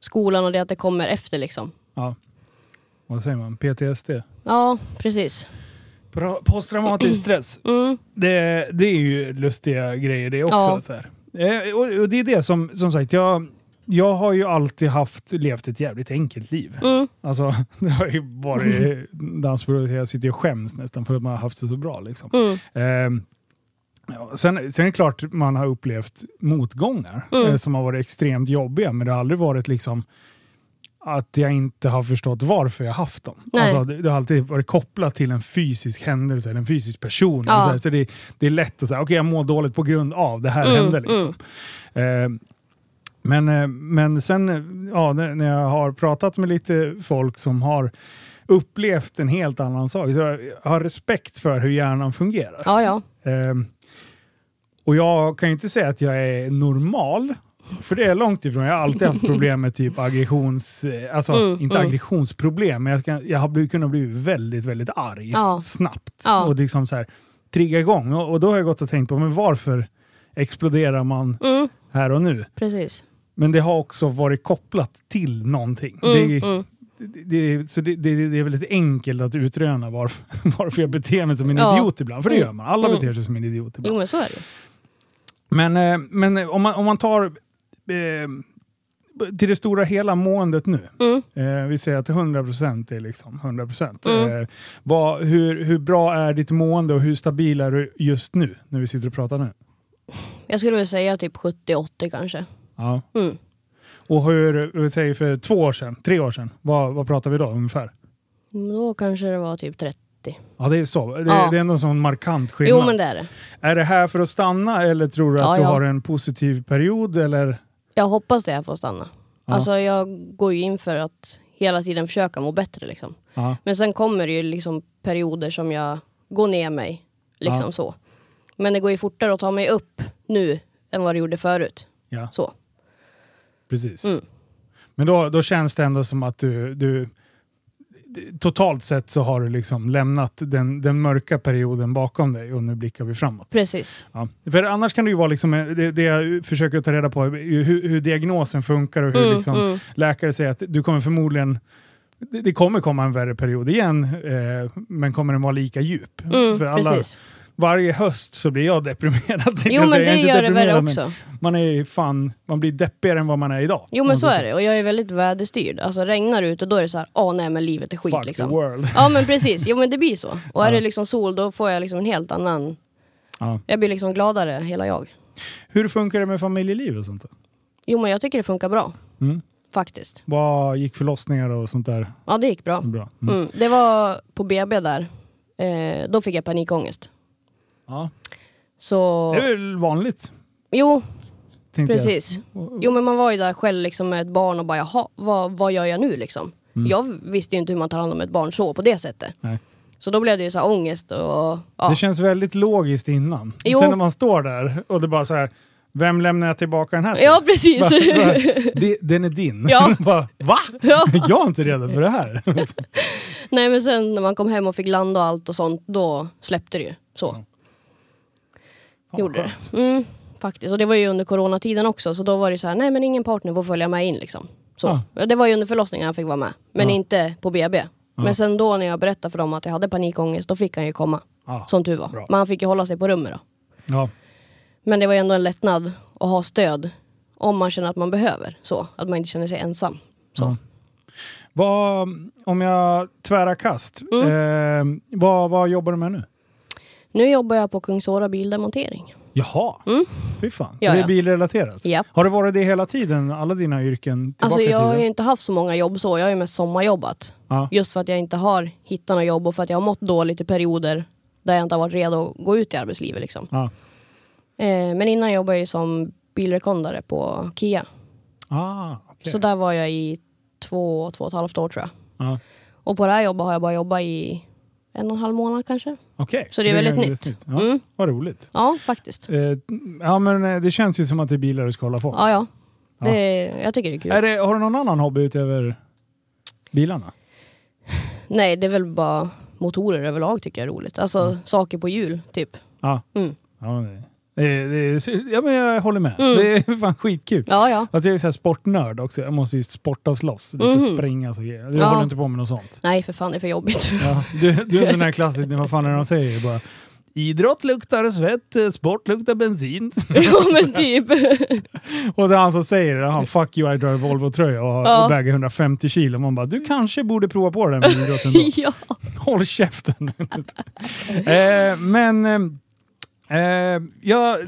skolan och det att det kommer efter liksom. Ja. Vad säger man? PTSD? Ja, precis. Posttraumatisk stress. Mm. Det, det är ju lustiga grejer det också. Ja. Så här. Eh, Och, och det är det som, som sagt, jag, jag har ju alltid haft, levt ett jävligt enkelt liv. Mm. Alltså, det har ju varit dansprov, jag sitter och skäms nästan för att man har haft det så bra. Liksom. Mm. Ja, sen, sen är det klart man har upplevt motgångar Mm. eh, som har varit extremt jobbiga, men det har aldrig varit liksom att jag inte har förstått varför jag haft dem. Alltså, det, det har alltid varit kopplat till en fysisk händelse, eller en fysisk person. Ja. Så, här, så det, det är lätt att säga, okej jag mår dåligt på grund av det här Mm, hände. Liksom. Ehm, men, eh, men sen eh, ja, när jag har pratat med lite folk som har upplevt en helt annan sak, så jag har respekt för hur hjärnan fungerar. Ja, ja. Ehm, Och jag kan ju inte säga att jag är normal, för det är långt ifrån. Jag har alltid haft problem med typ aggressions... eh, Alltså Mm, inte mm. aggressionsproblem, men jag, ska, jag har blivit, kunnat bli väldigt, väldigt arg Ja. snabbt. Ja. Och liksom så här, trigga igång. Och, och då har jag gått och tänkt på, men varför exploderar man Mm, här och nu? precis. Men det har också varit kopplat till någonting. Mm, det, mm. det, det, så det, det, det är väldigt enkelt att utröna varför, varför jag beter mig som en Ja. idiot ibland. För det Mm. gör man. Alla Mm. beter sig som en idiot ibland. Jo men så är det. Men, eh, men om, man, om man tar eh, till det stora hela måendet nu. Mm. Eh, vi säger att 100% är liksom 100%. Mm. Eh, vad, hur, hur bra är ditt mående och hur stabil är du just nu när vi sitter och pratar nu? Jag skulle väl säga typ 70-80 kanske. Ja. Mm. Och hur, vi säger för två år sedan, tre år sedan, vad, vad pratar vi då ungefär? Då kanske det var typ 30. Ja det är så. Det, Ja. det är ändå en sån markant skillnad. Jo men det är det. Är det här för att stanna eller tror du att Ja, du ja. har en positiv period? Eller? Jag hoppas det här får stanna. Ja. Alltså jag går ju in för att hela tiden försöka må bättre liksom. Ja. Men sen kommer det ju liksom perioder som jag går ner mig. Liksom Ja. så. Men det går ju fortare att ta mig upp nu än vad det gjorde förut. ja, Så. precis. Mm. Men då, då känns det ändå som att du, du totalt sett så har du liksom lämnat den, den mörka perioden bakom dig och nu blickar vi framåt. Precis. Ja. För annars kan det ju vara liksom, eh, det, det jag försöker ta reda på, hur, hur diagnosen funkar och hur Mm, liksom mm. läkare säger att du kommer förmodligen det det kommer komma en värre period igen, eh, men kommer den vara lika djup? Mm, För alla, precis. Varje höst så blir jag deprimerad. Jo men det gör det värre också. Man, är fan, man blir deppigare än vad man är idag. Jo men så är det. Och jag är väldigt väderstyrd. Alltså regnar det ute då är det så här, åh nej men livet är skit Fuck liksom. the world. Ja men precis, jo men det blir så. Och är det liksom sol då får jag liksom en helt annan... Ja. Jag blir liksom gladare hela jag. Hur funkar det med familjeliv och sånt? Jo men jag tycker det funkar bra. Mm. Faktiskt. Vad gick förlossningar och sånt där Ja det gick bra. bra? Mm. Mm. Det var på BB där. Eh, då fick jag panikångest. Ja. Så... Det är väl vanligt? Jo, tänkte jag. precis. Jo men man var ju där själv liksom med ett barn och bara jaha, vad, vad gör jag nu liksom? Mm. Jag visste ju inte hur man tar hand om ett barn så på det sättet. Nej. Så då blev det ju så här ångest och ja. Det känns väldigt logiskt innan. Jo. Sen när man står där och det bara så här, vem lämnar jag tillbaka den här till? Ja precis. Va, det, den är din. Ja. bara, Va? Ja. Jag är inte redo för det här. Nej men sen när man kom hem och fick landa och allt och sånt, då släppte det ju. Så. Gjorde det. Mm, faktiskt. Och det var ju under coronatiden också, så då var det så här, nej men ingen partner får följa med in liksom. Så. Ja. Det var ju under förlossningen han fick vara med, men Ja. inte på BB. Men sen då när jag berättade för dem att jag hade panikångest, då fick han ju komma. Som tur var. Bra. Men han fick ju hålla sig på rummet då. Ja. Men det var ju ändå en lättnad att ha stöd om man känner att man behöver. Så, att man inte känner sig ensam. Så. Vad, om jag tvärar kast, Mm. eh, vad, vad jobbar du med nu? Nu jobbar jag på Kungsåra bildemontering. Jaha, Mm. fy fan. Så Ja, det är ja. bilrelaterat? Japp. Har det varit det hela tiden, alla dina yrken Alltså jag har ju inte haft så många jobb så, jag har ju mest sommarjobbat. Ja. Just för att jag inte har hittat något jobb och för att jag har mått dåligt i perioder där jag inte har varit redo att gå ut i arbetslivet. Liksom. Ja. Eh, men innan jobbade jag ju som bilrekondare på Kia. Ah, okej. Så där var jag i två, två och ett halvt år tror jag. Ja. Och på det här jobbet har jag bara jobbat i en och en halv månad kanske. Okej, Så det är väldigt ganska nytt. Ja, Mm. Vad roligt. Ja, faktiskt. Eh, ja, men eh, det känns ju som att det är bilar du ska hålla på. Ja, ja. Ja. Det, jag tycker det är kul. Är det, har du någon annan hobby utöver bilarna? Nej, det är väl bara motorer överlag tycker jag är roligt. Alltså saker på hjul, typ. Ja. Mm. Ja, ja men jag håller med. Mm. Det är fan skitkul. Ja, ja. Alltså jag är så här sportnörd också. Jag måste ju sportas loss. Det ska Mhm. springas och grejer. Jag Ja. håller inte på med något sånt. Nej, för fan, det är för jobbigt. Ja, du, du är sån här klassisk, vad fan är det de säger? Bara, Idrott luktar svett, eh, sport luktar bensin. ja, men typ. och det är han som säger det, han fuck you I drive Volvo-tröja och Ja. väger 150 kilo. Man bara, du kanske borde prova på där med idrotten då. ja. Håll käften. eh, men eh, ja,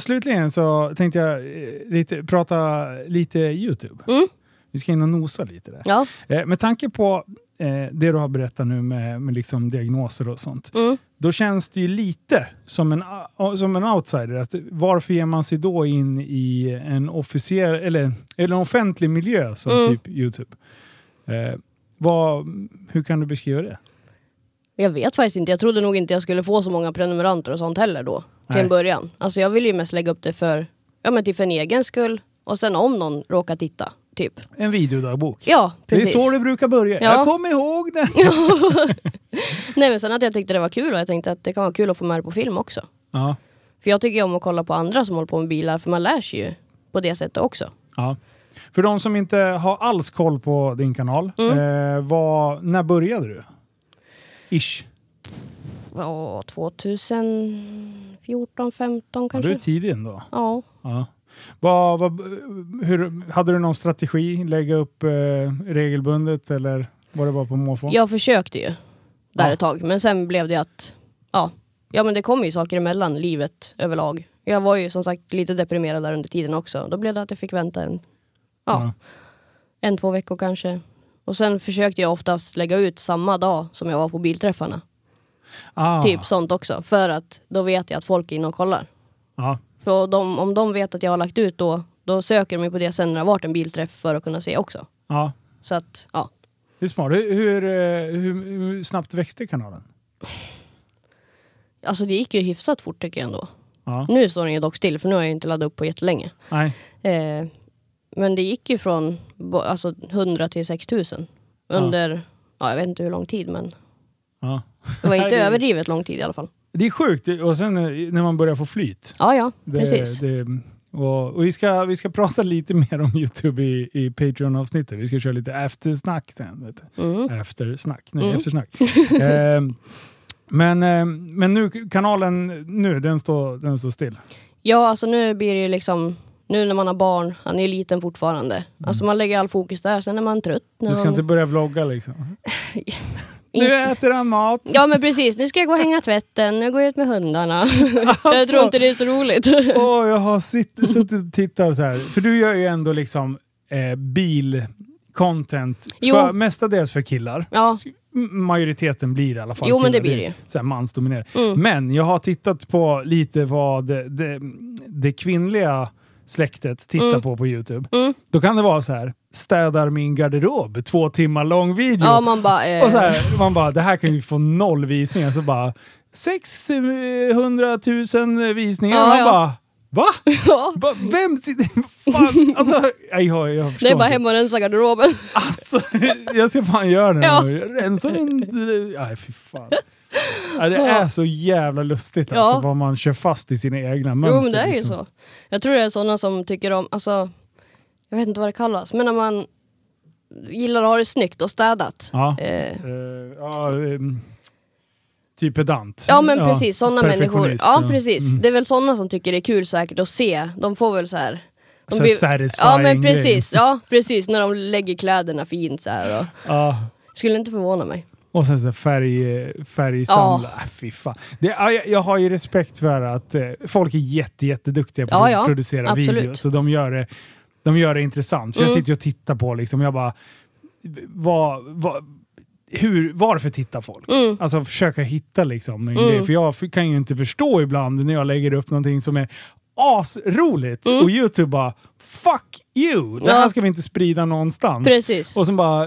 slutligen så tänkte jag eh, lite, prata lite YouTube. Mm. Vi ska in och nosa lite där. Ja. Eh, med tanke på eh, det du har berättat nu med, med liksom diagnoser och sånt. Mm. Då känns det ju lite som en, som en outsider. Att varför ger man sig då in i en officiell eller, eller en offentlig miljö som Mm. typ Youtube? Eh, vad, hur kan du beskriva det? Jag vet faktiskt inte. Jag trodde nog inte jag skulle få så många prenumeranter och sånt heller då. Till Nej. en början. Alltså jag ville ju mest lägga upp det för, ja men till för en egen skull. Och sen om någon råkar titta. Typ. En videodagbok. Ja, precis. Det är så det brukar börja. Ja. Jag kommer ihåg det. Nej men sen att jag tyckte det var kul och jag tänkte att det kan vara kul att få med det på film också. Ja. För jag tycker om att kolla på andra som håller på med bilar för man lär sig ju på det sättet också. Ja. För de som inte har alls koll på din kanal, Mm. eh, vad, när började du? Ish. Ja, 2014, 15 Ja, kanske. du är tidig ändå. Ja. Ja. Vad, vad, hur, hade du någon strategi? Lägga upp eh, regelbundet eller var det bara på måfå? Jag försökte ju där Ja. ett tag, men sen blev det att ja, ja men det kommer ju saker emellan livet överlag. Jag var ju som sagt lite deprimerad där under tiden också. Då blev det att jag fick vänta en, ja, Ja. en två veckor kanske. Och sen försökte jag oftast lägga ut samma dag som jag var på bilträffarna. Ah, Typ sånt också. För att då vet jag att folk är inne och kollar. Ja. För de, om de vet att jag har lagt ut då, då söker de på det sen när det har varit en bilträff för att kunna se också. ja. Så att, ja. Det är smart. Hur, hur, eh, hur, hur snabbt växte kanalen? Alltså det gick ju hyfsat fort tycker jag ändå. Ja. Nu står den ju dock still för nu har jag inte laddat upp på jättelänge. Nej. Eh, men det gick ju från alltså 100 till 6000 under, ja. jag vet inte hur lång tid men Ja. det var inte överdrivet lång tid i alla fall. Det är sjukt och sen eh, när man börjar få flyt. Ja, ja, Det, precis. Det, och, och vi, ska, vi ska prata lite mer om Youtube i, i Patreon-avsnittet. Vi ska köra lite eftersnack sen. Vet du. Mm. Eftersnack, nej Mm. eftersnack. Ehm, men, ehm, men nu, kanalen nu, den står, den står still. Ja, alltså nu blir det ju liksom, nu när man har barn, han är ju liten fortfarande. Alltså man lägger all fokus där, sen är man trött. När Mm. Du ska man... inte börja vlogga liksom. Nu äter han mat. Ja men precis, nu ska jag gå och hänga tvätten, nu går jag ut med hundarna. Alltså. jag tror inte det är så roligt. Åh, jag har suttit och tittat så här. För du gör ju ändå liksom eh, bil-content. För, mestadels för killar. ja, Majoriteten blir i alla fall Jo, men det blir det Så här mansdominerat. Mm. Men jag har tittat på lite vad det, det, det kvinnliga släktet tittar Mm. på på Youtube. Mm. Då kan det vara så här, städar min garderob, två timmar lång video. ja man bara... Eh, Och så här, man bara, det här kan ju få noll visningar. Så bara, 600 000 visningar. Ja, man ja. bara, va? ja? Vem sitter... Fan, alltså, jag, jag, jag förstår det är bara hem och rensa garderoben. Alltså, jag ska fan göra det Ja. nu. Rensa min... Nej, fy fan. Ja, det är så jävla lustigt alltså, Ja. vad man kör fast i sina egna mönster. Jo men det är ju liksom. så. Jag tror det är sådana som tycker om, alltså, jag vet inte vad det kallas, men när man gillar att ha det snyggt och städat. Ja. Eh, Eh, ja, ehm, typ pedant. ja men precis, sådana människor. Ja ja. precis. Mm. Det är väl sådana som tycker det är kul säkert att se. De får väl så här. De Så blir- Ja men grej. precis, ja precis. När de lägger kläderna fint så här. Och, Ja. skulle inte förvåna mig. Och sen så färg, färgsamla. Äh, fy fan. Det, ja, jag, jag har ju respekt för att eh, folk är jätte, jätteduktiga på Ja, att ja. producera Absolut. video. Så de gör det, de gör det intressant. För jag Mm. sitter ju och tittar på liksom, jag bara, vad, vad, hur, varför tittar folk? Mm. Alltså försöka hitta liksom en Mm. grej. För jag kan ju inte förstå ibland när jag lägger upp någonting som är asroligt Mm. och Youtube bara Fuck you! Det här Ja. ska vi inte sprida någonstans. Precis. Och sen bara,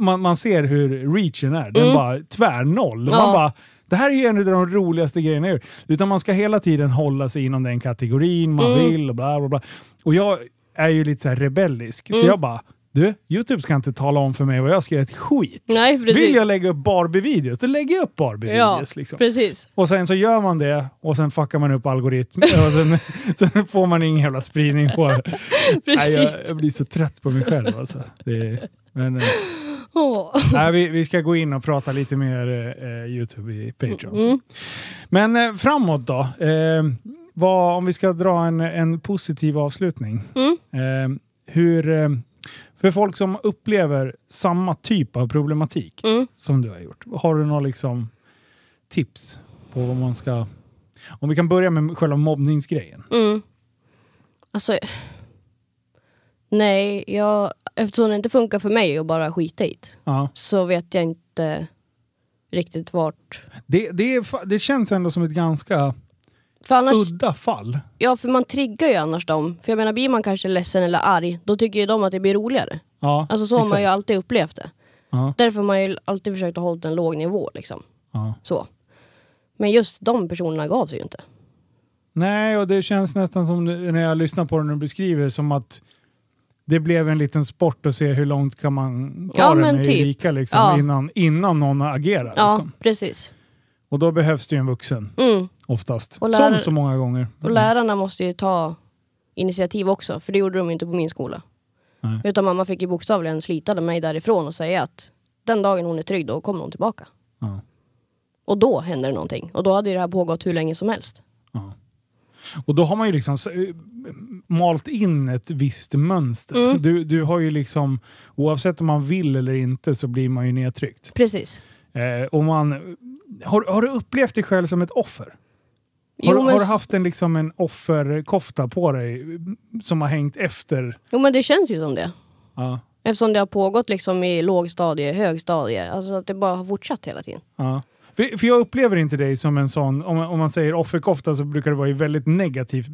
man, man ser hur reachen är. Den Mm. bara tvärnoll. Man Ja. bara, det här är ju en av de roligaste grejerna jag. Utan man ska hela tiden hålla sig inom den kategorin man Mm. vill och bla bla bla. Och jag är ju lite så rebellisk. Så Mm. jag bara, du, Youtube ska inte tala om för mig vad jag ska göra ett skit. Nej. Vill jag lägga upp Barbie-videos, då lägger jag upp ja, Barbie-videos. liksom. precis. Och sen så gör man det och sen fuckar man upp algoritmen och sen, sen får man ingen jävla spridning på det. Nej, jag, jag blir så trött på mig själv alltså. Det, men, Åh. nej, vi, vi ska gå in och prata lite mer eh, Youtube i Patreon. Mm. Men eh, framåt då. Eh, vad, om vi ska dra en, en positiv avslutning. Mm. Eh, hur, eh, för folk som upplever samma typ av problematik Mm. som du har gjort. Har du några liksom, tips på vad man ska... Om vi kan börja med själva mobbningsgrejen. Mm. Alltså, nej, jag, eftersom det inte funkar för mig att bara skita i Ja. så vet jag inte riktigt vart... Det, det, är, det känns ändå som ett ganska För annars, udda fall. ja för man triggar ju annars dem. För jag menar blir man kanske ledsen eller arg, då tycker ju de att det blir roligare. Ja, Alltså så har man ju alltid upplevt det. Ja. Därför har man ju alltid försökt att hålla en låg nivå liksom. Ja. Så. Men just de personerna gav sig ju inte. Nej, och det känns nästan som när jag lyssnar på det när du beskriver som att det blev en liten sport att se hur långt kan man ta Ja, det med typ. Erika liksom, Ja. innan, innan någon agerar. Ja, Liksom. precis. Och då behövs det ju en vuxen Mm. oftast. Och lärare- Som så många gånger. Och lärarna måste ju ta initiativ också, för det gjorde de inte på min skola. Nej. Utan mamma fick ju bokstavligen slita mig därifrån och säga att den dagen hon är trygg, då kommer hon tillbaka. Ja. Och då händer det någonting. Och då hade ju det här pågått hur länge som helst. Ja. Och då har man ju liksom malt in ett visst mönster. Mm. Du, du har ju liksom, oavsett om man vill eller inte så blir man ju nedtryckt. Precis. Eh, och man, har, har du upplevt dig själv som ett offer? Har, Jo, men, har du haft en, liksom en offerkofta på dig som har hängt efter? jo men det känns ju som det. Ja. Eftersom det har pågått liksom i lågstadie, högstadie. Alltså att det bara har fortsatt hela tiden. Ja. För, för jag upplever inte dig som en sån, om, man- om man säger offerkofta så brukar det vara i väldigt negativ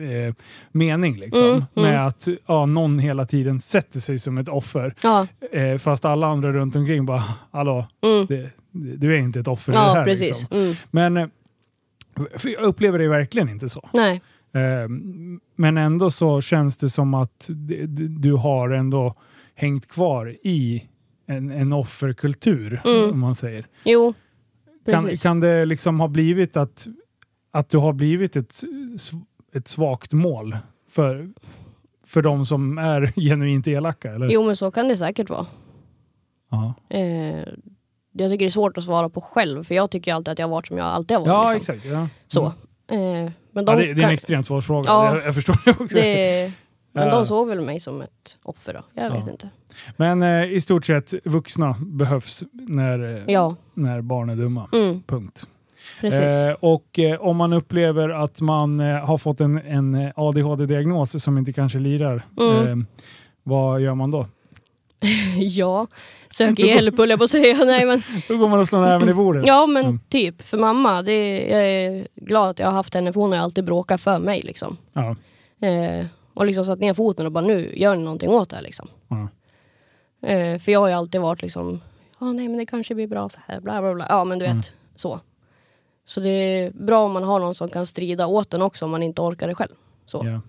eh, mening. Liksom. Mm, mm. Med att ja, någon hela tiden sätter sig som ett offer. Ja, Eh, fast alla andra runt omkring bara, hallå, mm. det, du är inte ett offer i det ja här. precis. Liksom. Mm. Men eh, jag upplever det verkligen inte så. Nej. Eh, Men ändå så känns det som att du har ändå hängt kvar i en, en offerkultur, Mm. om man säger. Jo, Kan, kan det liksom ha blivit att, att du har blivit ett, ett svagt mål för, för de som är genuint elaka? Eller? Jo men så kan det säkert vara. Ja, Eh, jag tycker det är svårt att svara på själv för jag tycker alltid att jag har varit som jag alltid har varit. ja liksom. exakt. Ja. Så. Mm. Eh, men de, Ja, det, det är en kan- extremt svår fråga. Ja. Jag, jag förstår det också. det, men de såg väl mig som ett offer då. Jag vet inte. Men eh, i stort sett, vuxna behövs när, eh, Ja, när barn är dumma. mm, Punkt. precis. Eh, och eh, om man upplever att man eh, har fått en, en eh, ADHD-diagnos som inte kanske lirar, Mm. eh, vad gör man då? ja, söker hjälp höll jag på att säga. Nej, men, Då går man och slår näven i bordet. ja men Mm. typ, för mamma, det, jag är glad att jag har haft henne för hon har alltid bråkat för mig. Liksom. Ja, Eh, och liksom satt ner foten och bara nu gör ni någonting åt det här. Liksom. ja. Eh, för jag har ju alltid varit liksom, ja nej men det kanske blir bra så här, bla bla bla. Ja men du vet, Mm. så. Så det är bra om man har någon som kan strida åt den också om man inte orkar det själv. Så. Ja.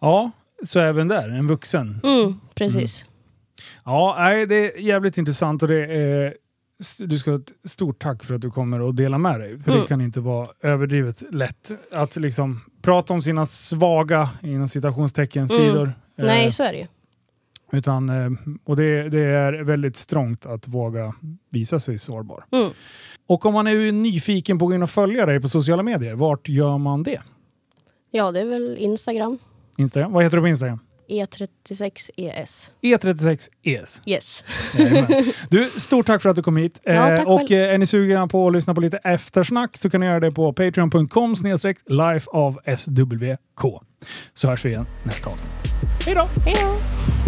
ja, så även där, en vuxen. Mm, precis. Ja, nej, det är jävligt intressant och det är, du ska ha ett stort tack för att du kommer och delar med dig. För det Mm. kan inte vara överdrivet lätt att liksom prata om sina svaga, inom citationstecken, sidor. Eh, Nej, så är det ju. Utan, eh, och det, det är väldigt strångt att våga visa sig sårbar. Mm. Och om man är nyfiken på att gå in och följa dig på sociala medier, vart gör man det? Ja, det är väl Instagram. Instagram? Vad heter du på Instagram? E36ES. E36ES. Yes. Jajamän. Du, stort tack för att du kom hit. Ja, Eh, och eh, är ni sugna på att lyssna på lite eftersnack så kan ni göra det på patreon.com snedstreck life av SWK. Så hörs vi igen nästa avsnitt. Hej då! Hej då!